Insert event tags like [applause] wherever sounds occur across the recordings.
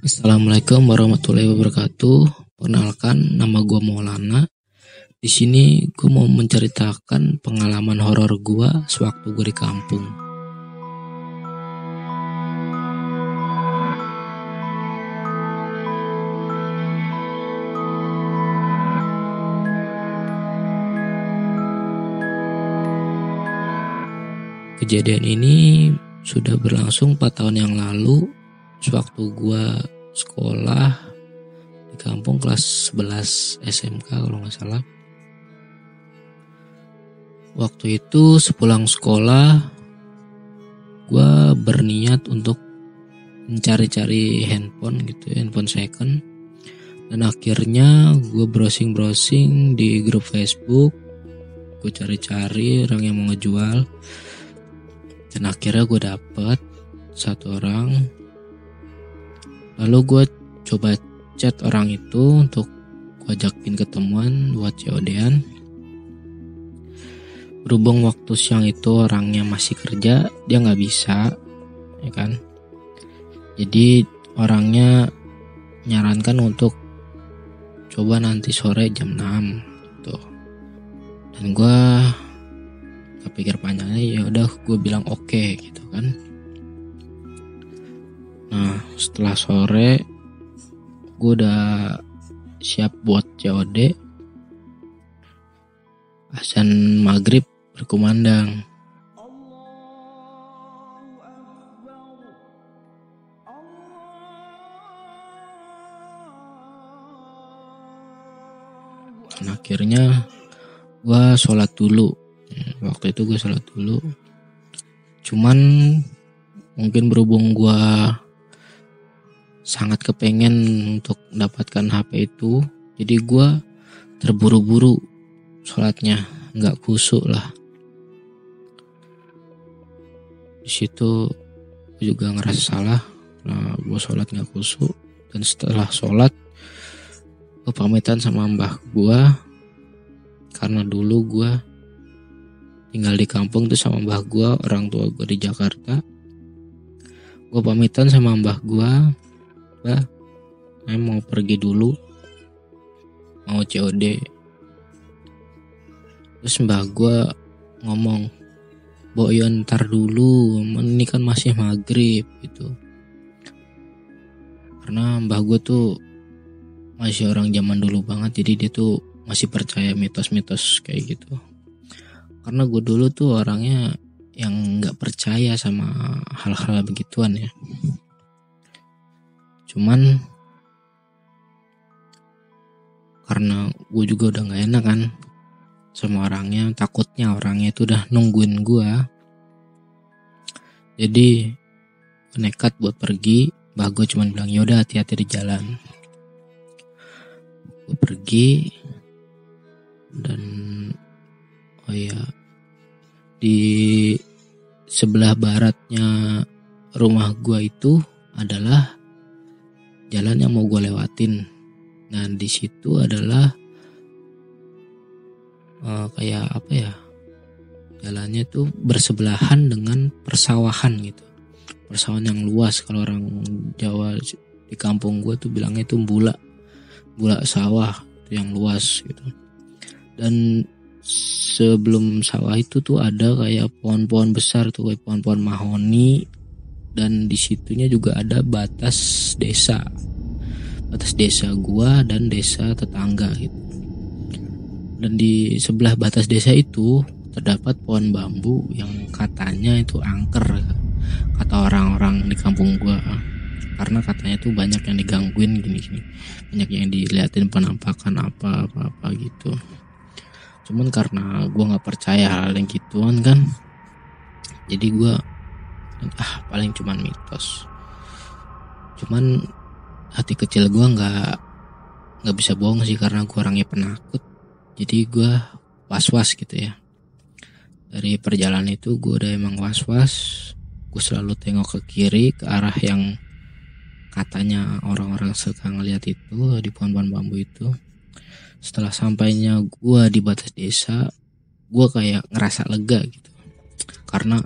Assalamualaikum warahmatullahi wabarakatuh. Perkenalkan, nama gue Maulana. Di sini gue mau menceritakan pengalaman horor gue sewaktu gue di kampung. Kejadian ini sudah berlangsung 4 tahun yang lalu sewaktu gue sekolah di kampung kelas 11 SMK kalau nggak salah. Waktu itu sepulang sekolah gue berniat untuk mencari-cari handphone gitu, handphone second. Dan akhirnya gue browsing-browsing di grup Facebook. Gue cari-cari orang yang mau ngejual dan akhirnya gue dapet satu orang lalu gue coba chat orang itu untuk gue ajakin ketemuan buat COD-an berhubung waktu siang itu orangnya masih kerja dia nggak bisa ya kan? Jadi orangnya nyarankan untuk coba nanti sore jam 6 tuh dan gue kepikir panjangnya ya udah gue bilang oke okay, gitu kan. Nah setelah sore gue udah siap buat COD azan maghrib berkumandang. Dan akhirnya gue sholat dulu. Waktu itu gue sholat dulu. Cuman mungkin berhubung gue sangat kepengen untuk mendapatkan HP itu. Jadi gue terburu-buru sholatnya nggak kusuk lah. Di situ juga ngerasa salah nah gue sholat nggak kusuk dan setelah sholat gue pamitan sama mbah gue karena dulu gue tinggal di kampung tuh sama mbah gue orang tua gue di Jakarta. Gue pamitan sama mbah gue mbah saya mau pergi dulu. Mau COD terus mbah gue ngomong Boyo ntar dulu ini kan masih maghrib gitu. Karena mbah gue tuh masih orang zaman dulu banget jadi dia tuh masih percaya mitos-mitos kayak gitu. Karena gue dulu tuh orangnya yang nggak percaya sama hal-hal begituan ya cuman karena gue juga udah nggak enak kan sama orangnya takutnya orangnya itu udah nungguin gue jadi nekat buat pergi bah gue cuman bilang yaudah hati-hati di jalan. Gue pergi dan oh ya di sebelah baratnya rumah gua itu adalah jalan yang mau gue lewatin. Nah di situ adalah uh, kayak apa ya? Jalannya tuh bersebelahan dengan persawahan gitu. Persawahan yang luas kalau orang Jawa di kampung gue tuh bilangnya itu bula, bula sawah yang luas gitu. Dan sebelum sawah itu tuh ada kayak pohon-pohon besar tuh kayak pohon-pohon mahoni dan di situnya juga ada batas desa. Batas desa gua dan desa tetangga gitu. Dan di sebelah batas desa itu terdapat pohon bambu yang katanya itu angker kata orang-orang di kampung gua. Karena katanya tuh banyak yang digangguin gini-gini. Banyak yang dilihatin penampakan apa apa apa gitu. Cuman karena gue nggak percaya hal yang gituan kan jadi gue ah paling cuman mitos. Cuman hati kecil gue nggak nggak bisa bohong sih karena gue orangnya penakut. Jadi gue was was gitu ya. Dari perjalanan itu gue udah emang was was gue selalu tengok ke kiri ke arah yang katanya orang-orang suka ngeliat itu di pohon-pohon bambu itu. Setelah sampainya gue di batas desa gue kayak ngerasa lega gitu. Karena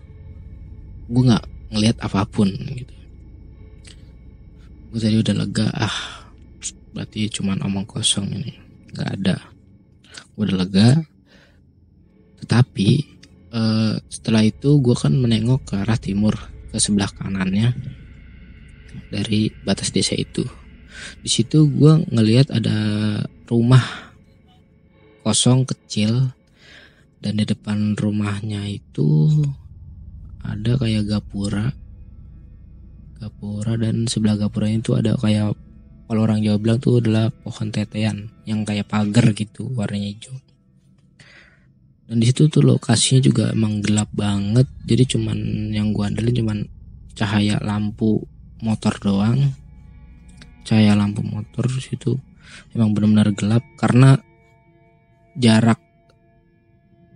gue nggak ngelihat apa pun gitu. Gue tadi udah lega ah berarti cuman omong kosong ini. Nggak ada. Gue udah lega. Tetapi uh, setelah itu gue kan menengok ke arah timur ke sebelah kanannya dari batas desa itu. Di situ gue ngelihat ada rumah kosong kecil dan di depan rumahnya itu ada kayak gapura. Gapura dan sebelah gapura itu ada kayak kalau orang Jawa bilang tuh adalah pohon tetean yang kayak pagar gitu warnanya hijau. Dan di situ tuh lokasinya juga emang gelap banget. Jadi cuman yang gua andelin cuman cahaya lampu motor doang. Cahaya lampu motor situ. Emang benar-benar gelap karena jarak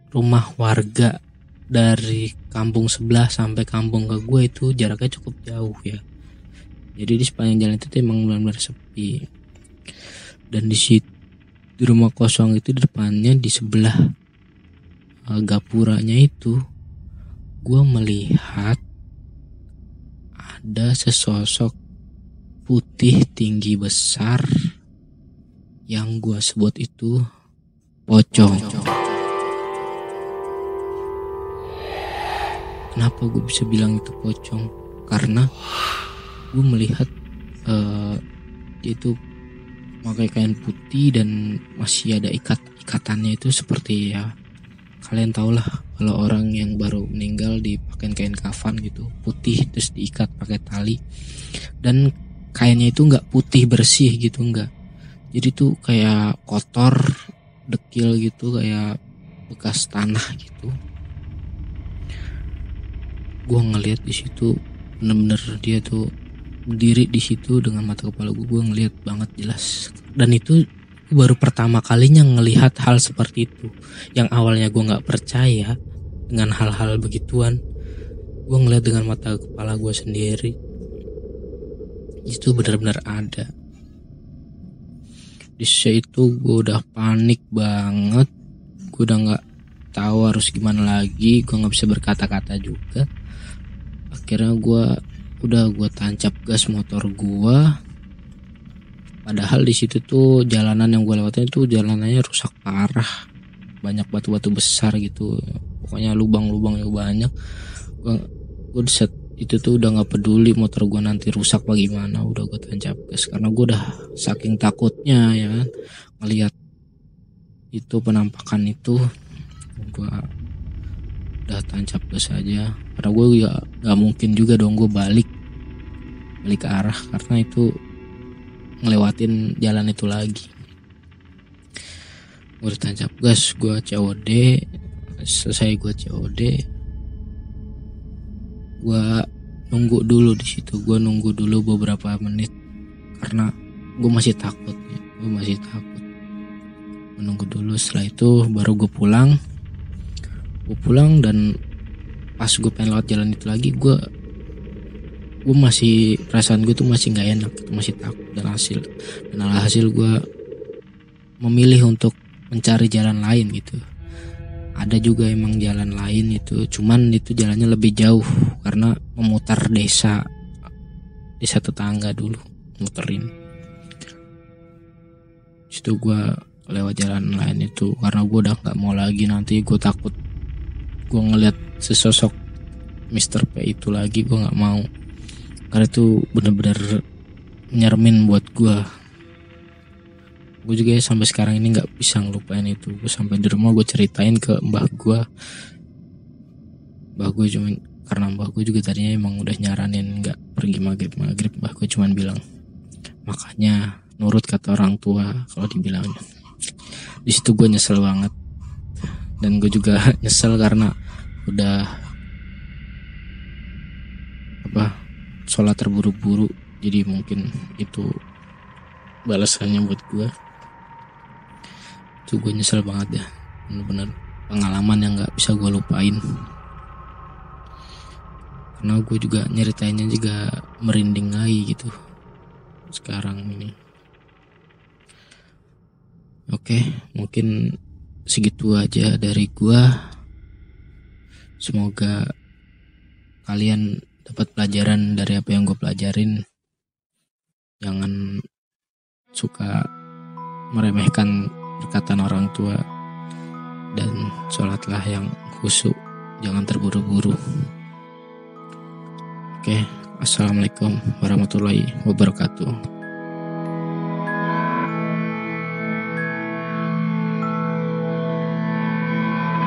rumah warga dari kampung sebelah sampai kampung ke gue itu jaraknya cukup jauh ya jadi di sepanjang jalan itu emang benar-benar sepi dan di situ di rumah kosong itu di depannya di sebelah uh, gapuranya itu gue melihat ada sesosok putih tinggi besar yang gue sebut itu pocong. Kenapa gue bisa bilang itu pocong? Karena gue melihat uh, dia itu pakai kain putih dan masih ada ikat ikatannya itu seperti ya kalian tau lah kalau orang yang baru meninggal dipakai kain kafan gitu putih terus diikat pakai tali. Dan kainnya itu nggak putih bersih gitu nggak. Jadi tuh kayak kotor dekil gitu kayak bekas tanah gitu gue ngeliat di situ bener-bener dia tuh berdiri di situ dengan mata kepala gue gue ngeliat banget jelas. Dan itu baru pertama kalinya ngelihat hal seperti itu. Yang awalnya gue nggak percaya dengan hal-hal begituan gue ngeliat dengan mata kepala gue sendiri itu benar-benar ada. Di situ gue udah panik banget gue udah nggak tahu harus gimana lagi gue nggak bisa berkata-kata juga akhirnya gue udah gue tancap gas motor gue padahal di situ tuh jalanan yang gue lewatin tuh jalanannya rusak parah. Banyak batu-batu besar gitu. Pokoknya lubang-lubangnya banyak. Gue gue itu tuh udah nggak peduli motor gue nanti rusak bagaimana udah gue tancap gas. Karena gue udah saking takutnya ya kan. Ngelihat itu penampakan itu gue udah tancap gas aja karena gue ya nggak mungkin juga dong gue balik. Balik ke arah karena itu ngelewatin jalan itu lagi. Gue udah tancap gas gue COD selesai gue COD gue nunggu dulu di situ gue nunggu dulu beberapa menit karena gue masih takut ya. gue masih takut. Menunggu dulu setelah itu baru gue pulang gue pulang dan pas gue pengen lewat jalan itu lagi gue gue masih perasaan gue tuh masih nggak enak masih takut dan hasil dan alhasil gue memilih untuk mencari jalan lain gitu. Ada juga emang jalan lain itu cuman itu jalannya lebih jauh karena memutar desa desa tetangga dulu muterin. Situ gue lewat jalan lain itu karena gue udah nggak mau lagi nanti gue takut gue ngeliat sesosok Mr. P itu lagi gue nggak mau. Karena itu bener-bener nyermin buat gue gue juga ya sampai sekarang ini nggak bisa ngelupain itu. Gue sampai di rumah gue ceritain ke mbah gue mbah gue cuma karena mbah gue juga tadinya emang udah nyaranin nggak pergi maghrib maghrib mbah gue cuma bilang makanya nurut kata orang tua kalau dibilang. Di situ gue nyesel banget dan gue juga [laughs] nyesel karena udah apa sholat terburu-buru. Jadi mungkin itu balasannya buat gue itu gue nyesel banget ya. Bener-bener pengalaman yang nggak bisa gue lupain. Karena gue juga nyeritainnya juga merinding lagi gitu. Sekarang ini. Oke mungkin segitu aja dari gue semoga kalian dapat pelajaran dari apa yang gue pelajarin. Jangan suka meremehkan perkataan orang tua dan sholatlah yang khusyuk. Jangan terburu-buru. Oke assalamualaikum warahmatullahi wabarakatuh